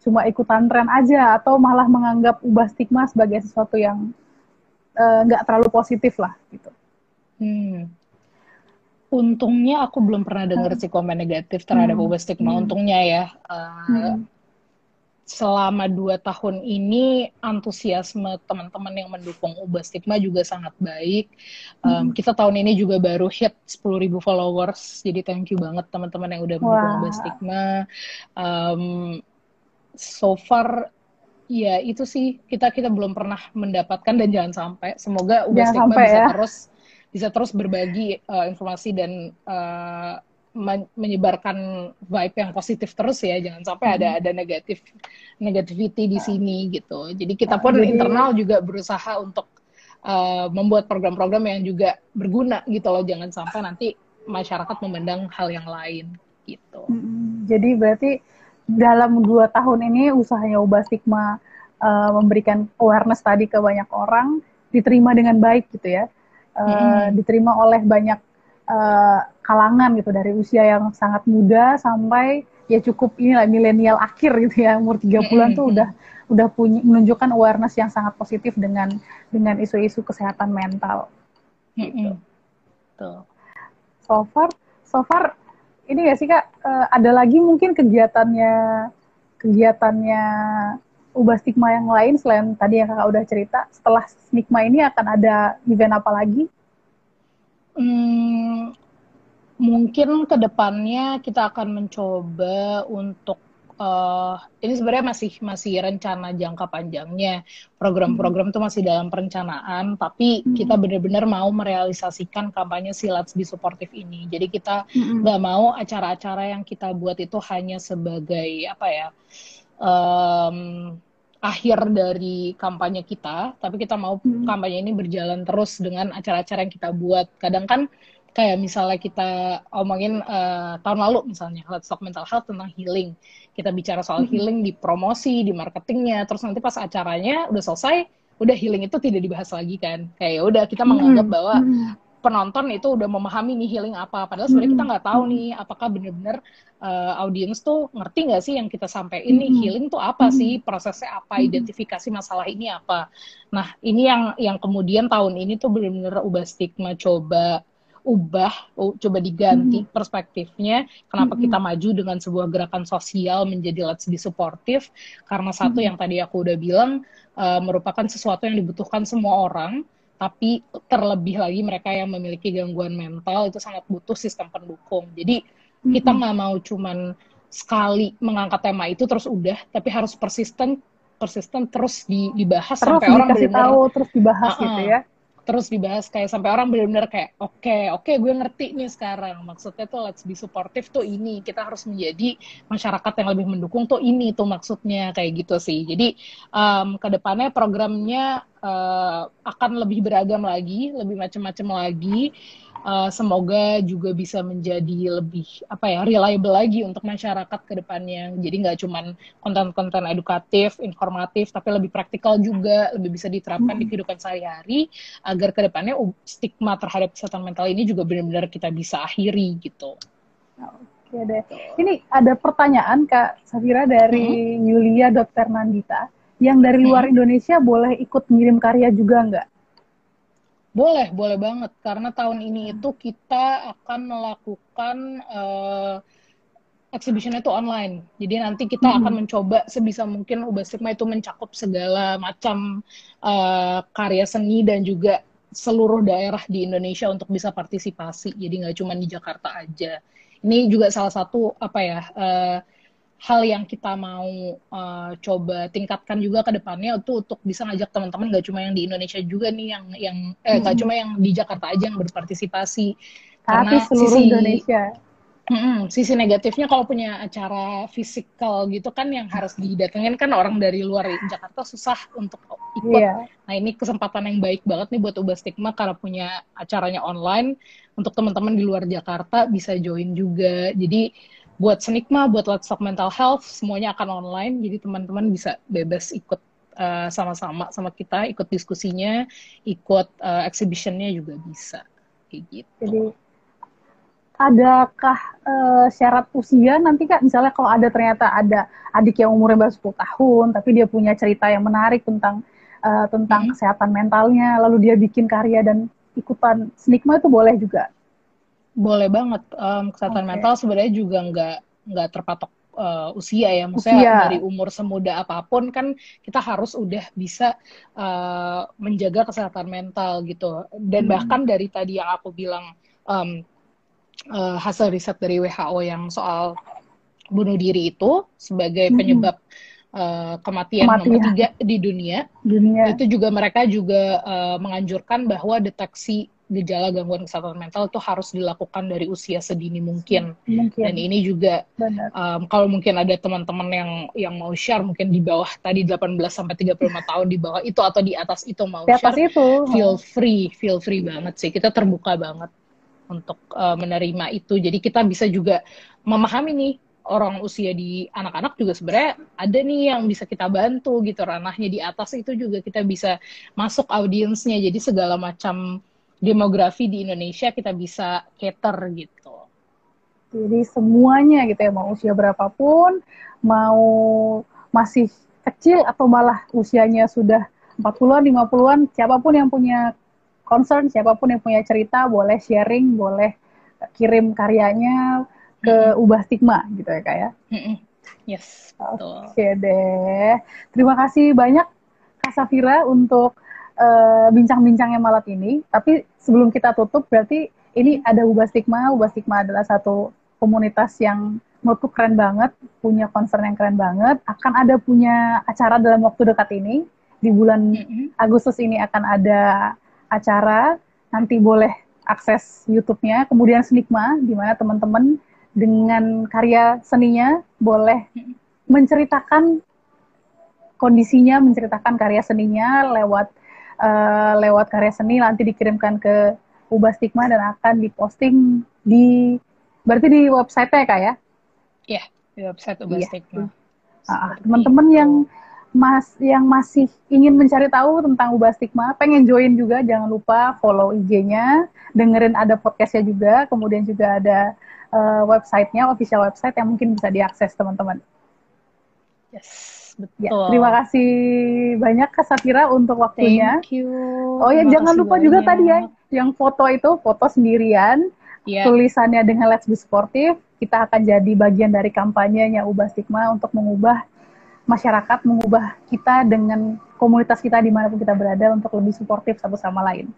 cuma ikutan tren aja atau malah menganggap ubah stigma sebagai sesuatu yang eh, nggak uh, terlalu positif lah gitu. Hmm. Untungnya aku belum pernah dengar hmm. sih komen negatif terhadap hmm. ubah stigma. Hmm. Untungnya ya. Uh, hmm selama dua tahun ini antusiasme teman-teman yang mendukung Ubah Stigma juga sangat baik. Um, hmm. Kita tahun ini juga baru hit 10.000 followers, jadi thank you banget teman-teman yang udah mendukung wow. Ubah Stigma. Um, so far ya itu sih kita kita belum pernah mendapatkan dan jangan sampai. Semoga Ubah Stigma sampai, bisa ya. terus bisa terus berbagi uh, informasi dan uh, menyebarkan vibe yang positif terus ya jangan sampai hmm. ada ada negatif negativity di sini gitu. Jadi kita pun jadi, internal juga berusaha untuk uh, membuat program-program yang juga berguna gitu loh. Jangan sampai nanti masyarakat memandang hal yang lain gitu. Hmm, jadi berarti dalam dua tahun ini usahanya ubah stigma uh, memberikan awareness tadi ke banyak orang diterima dengan baik gitu ya. Uh, hmm. diterima oleh banyak uh, kalangan gitu dari usia yang sangat muda sampai ya cukup inilah milenial akhir gitu ya umur 30-an tuh udah udah punya menunjukkan awareness yang sangat positif dengan dengan isu-isu kesehatan mental. Gitu. Tuh. So far, so far ini gak sih kak uh, ada lagi mungkin kegiatannya kegiatannya ubah stigma yang lain selain tadi yang kakak udah cerita setelah stigma ini akan ada event apa lagi? Hmm, mungkin ke depannya kita akan mencoba untuk uh, ini sebenarnya masih masih rencana jangka panjangnya program-program itu masih dalam perencanaan tapi hmm. kita benar-benar mau merealisasikan kampanye si Let's Be Supportive ini jadi kita hmm. nggak hmm. mau acara-acara yang kita buat itu hanya sebagai apa ya um, akhir dari kampanye kita, tapi kita mau hmm. kampanye ini berjalan terus dengan acara-acara yang kita buat. Kadang kan kayak misalnya kita omongin uh, tahun lalu misalnya Let's Talk Mental Health tentang healing. Kita bicara soal hmm. healing di promosi, di marketingnya, terus nanti pas acaranya udah selesai, udah healing itu tidak dibahas lagi kan. Kayak ya udah kita menganggap hmm. bahwa hmm penonton itu udah memahami nih healing apa padahal sebenarnya kita nggak tahu nih apakah benar-benar uh, audiens tuh ngerti nggak sih yang kita sampaikan ini healing tuh apa sih prosesnya apa identifikasi masalah ini apa nah ini yang yang kemudian tahun ini tuh benar-benar ubah stigma coba ubah, coba diganti hmm. perspektifnya. Kenapa hmm. kita maju dengan sebuah gerakan sosial menjadi let's be supportive? Karena satu hmm. yang tadi aku udah bilang uh, merupakan sesuatu yang dibutuhkan semua orang tapi terlebih lagi mereka yang memiliki gangguan mental itu sangat butuh sistem pendukung. Jadi mm-hmm. kita nggak mau cuman sekali mengangkat tema itu terus udah, tapi harus persisten, persisten terus dibahas terus sampai orang tahu terus dibahas uh-uh. gitu ya terus dibahas kayak sampai orang benar-benar kayak oke okay, oke okay, gue ngerti nih sekarang. Maksudnya tuh let's be supportive tuh ini. Kita harus menjadi masyarakat yang lebih mendukung tuh ini tuh maksudnya kayak gitu sih. Jadi um, ke depannya programnya uh, akan lebih beragam lagi lebih macam-macam lagi uh, semoga juga bisa menjadi lebih apa ya reliable lagi untuk masyarakat ke depannya. Jadi nggak cuma konten-konten edukatif, informatif, tapi lebih praktikal juga, lebih bisa diterapkan hmm. di kehidupan sehari-hari agar ke depannya stigma terhadap kesehatan mental ini juga benar-benar kita bisa akhiri gitu. Oke deh. Ini ada pertanyaan Kak Safira dari hmm. Yulia Dr. Nandita. Yang dari luar hmm. Indonesia boleh ikut ngirim karya juga nggak? Boleh, boleh banget. Karena tahun ini itu kita akan melakukan uh, exhibition itu online. Jadi nanti kita hmm. akan mencoba sebisa mungkin Ubah Stigma itu mencakup segala macam uh, karya seni dan juga seluruh daerah di Indonesia untuk bisa partisipasi. Jadi nggak cuma di Jakarta aja. Ini juga salah satu apa ya uh, hal yang kita mau uh, coba tingkatkan juga ke depannya itu untuk bisa ngajak teman-teman gak cuma yang di Indonesia juga nih yang yang eh hmm. gak cuma yang di Jakarta aja yang berpartisipasi tapi karena seluruh sisi, Indonesia Hmm, sisi negatifnya kalau punya acara fisikal gitu kan yang harus didatengin kan orang dari luar Jakarta susah untuk ikut. Yeah. Nah ini kesempatan yang baik banget nih buat Ubah Stigma karena punya acaranya online untuk teman-teman di luar Jakarta bisa join juga. Jadi buat Senikma, buat Let's Talk Mental Health, semuanya akan online, jadi teman-teman bisa bebas ikut uh, sama-sama sama kita, ikut diskusinya, ikut uh, exhibitionnya juga bisa, kayak gitu. Jadi adakah uh, syarat usia nanti kak misalnya kalau ada ternyata ada adik yang umurnya baru 10 tahun tapi dia punya cerita yang menarik tentang uh, tentang hmm. kesehatan mentalnya lalu dia bikin karya dan ikutan senikma itu boleh juga boleh banget. Um, kesehatan okay. mental sebenarnya juga nggak nggak terpatok uh, usia ya. Maksudnya usia. dari umur semuda apa pun kan kita harus udah bisa uh, menjaga kesehatan mental gitu. Dan hmm. bahkan dari tadi yang aku bilang um, uh, hasil riset dari WHO yang soal bunuh diri itu sebagai hmm. penyebab uh, kematian, kematian nomor tiga di dunia, dunia. Itu juga mereka juga uh, menganjurkan bahwa deteksi gejala gangguan kesehatan mental itu harus dilakukan dari usia sedini mungkin. mungkin. Dan ini juga um, kalau mungkin ada teman-teman yang yang mau share mungkin di bawah tadi 18 sampai 35 tahun di bawah itu atau di atas itu mau di atas share, itu. feel free, feel free banget sih. Kita terbuka banget untuk uh, menerima itu. Jadi kita bisa juga memahami nih orang usia di anak-anak juga sebenarnya ada nih yang bisa kita bantu gitu ranahnya di atas itu juga kita bisa masuk audiensnya jadi segala macam demografi di Indonesia kita bisa cater gitu. Jadi semuanya gitu ya, mau usia berapapun, mau masih kecil atau malah usianya sudah 40-an, 50-an, siapa pun yang punya concern, siapa pun yang punya cerita boleh sharing, boleh kirim karyanya ke. Ubah Stigma gitu ya Kak ya. Yes, Oke okay deh. Terima kasih banyak Kak Safira untuk uh, bincang-bincangnya malam ini. Tapi sebelum kita tutup berarti ini ada Ubah Stigma. Ubah Stigma adalah satu komunitas yang menurutku keren banget, punya concern yang keren banget. Akan ada punya acara dalam waktu dekat ini. Di bulan mm -hmm. Agustus ini akan ada acara. Nanti boleh akses YouTube-nya. Kemudian Snikma, di mana teman-teman dengan karya seninya boleh menceritakan kondisinya, menceritakan karya seninya lewat uh, lewat karya seni nanti dikirimkan ke Ubah Stigma dan akan diposting di berarti di website ya kak ya? Iya, di website Ubah iya. Stigma. Uh, teman-teman yang mas yang masih ingin mencari tahu tentang Ubah Stigma, pengen join juga jangan lupa follow IG-nya, dengerin ada podcastnya juga, kemudian juga ada uh, websitenya, official website yang mungkin bisa diakses teman-teman. Yes, betul. Ya, terima kasih banyak Kak Safira untuk waktunya. Thank you. Oh ya, jangan lupa banyak. juga tadi ya, yang foto itu foto sendirian, yeah. tulisannya dengan Let's Be Sportive. Kita akan jadi bagian dari kampanyenya Ubah Stigma untuk mengubah masyarakat, mengubah kita dengan komunitas kita di mana pun kita berada untuk lebih suportif satu sama lain.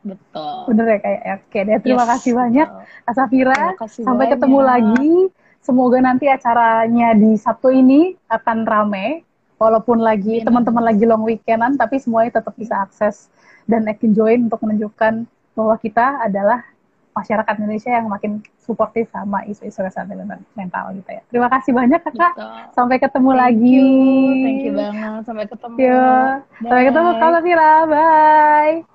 Betul. Bener ya kayak ya. Oke deh, terima yes, kasih banyak Kak Safira. Sampai banyak. ketemu lagi. Semoga nanti acaranya di Sabtu ini akan rame, walaupun lagi iya. teman-teman lagi long weekendan, tapi semuanya tetap bisa akses dan join untuk menunjukkan bahwa kita adalah masyarakat Indonesia yang makin suportif sama isu-isu kesehatan mental gitu ya. Terima kasih banyak kakak. Gitu. Sampai ketemu Thank lagi. You. Thank you banget. Sampai ketemu. Bye. Sampai ketemu Kak Safira. Bye.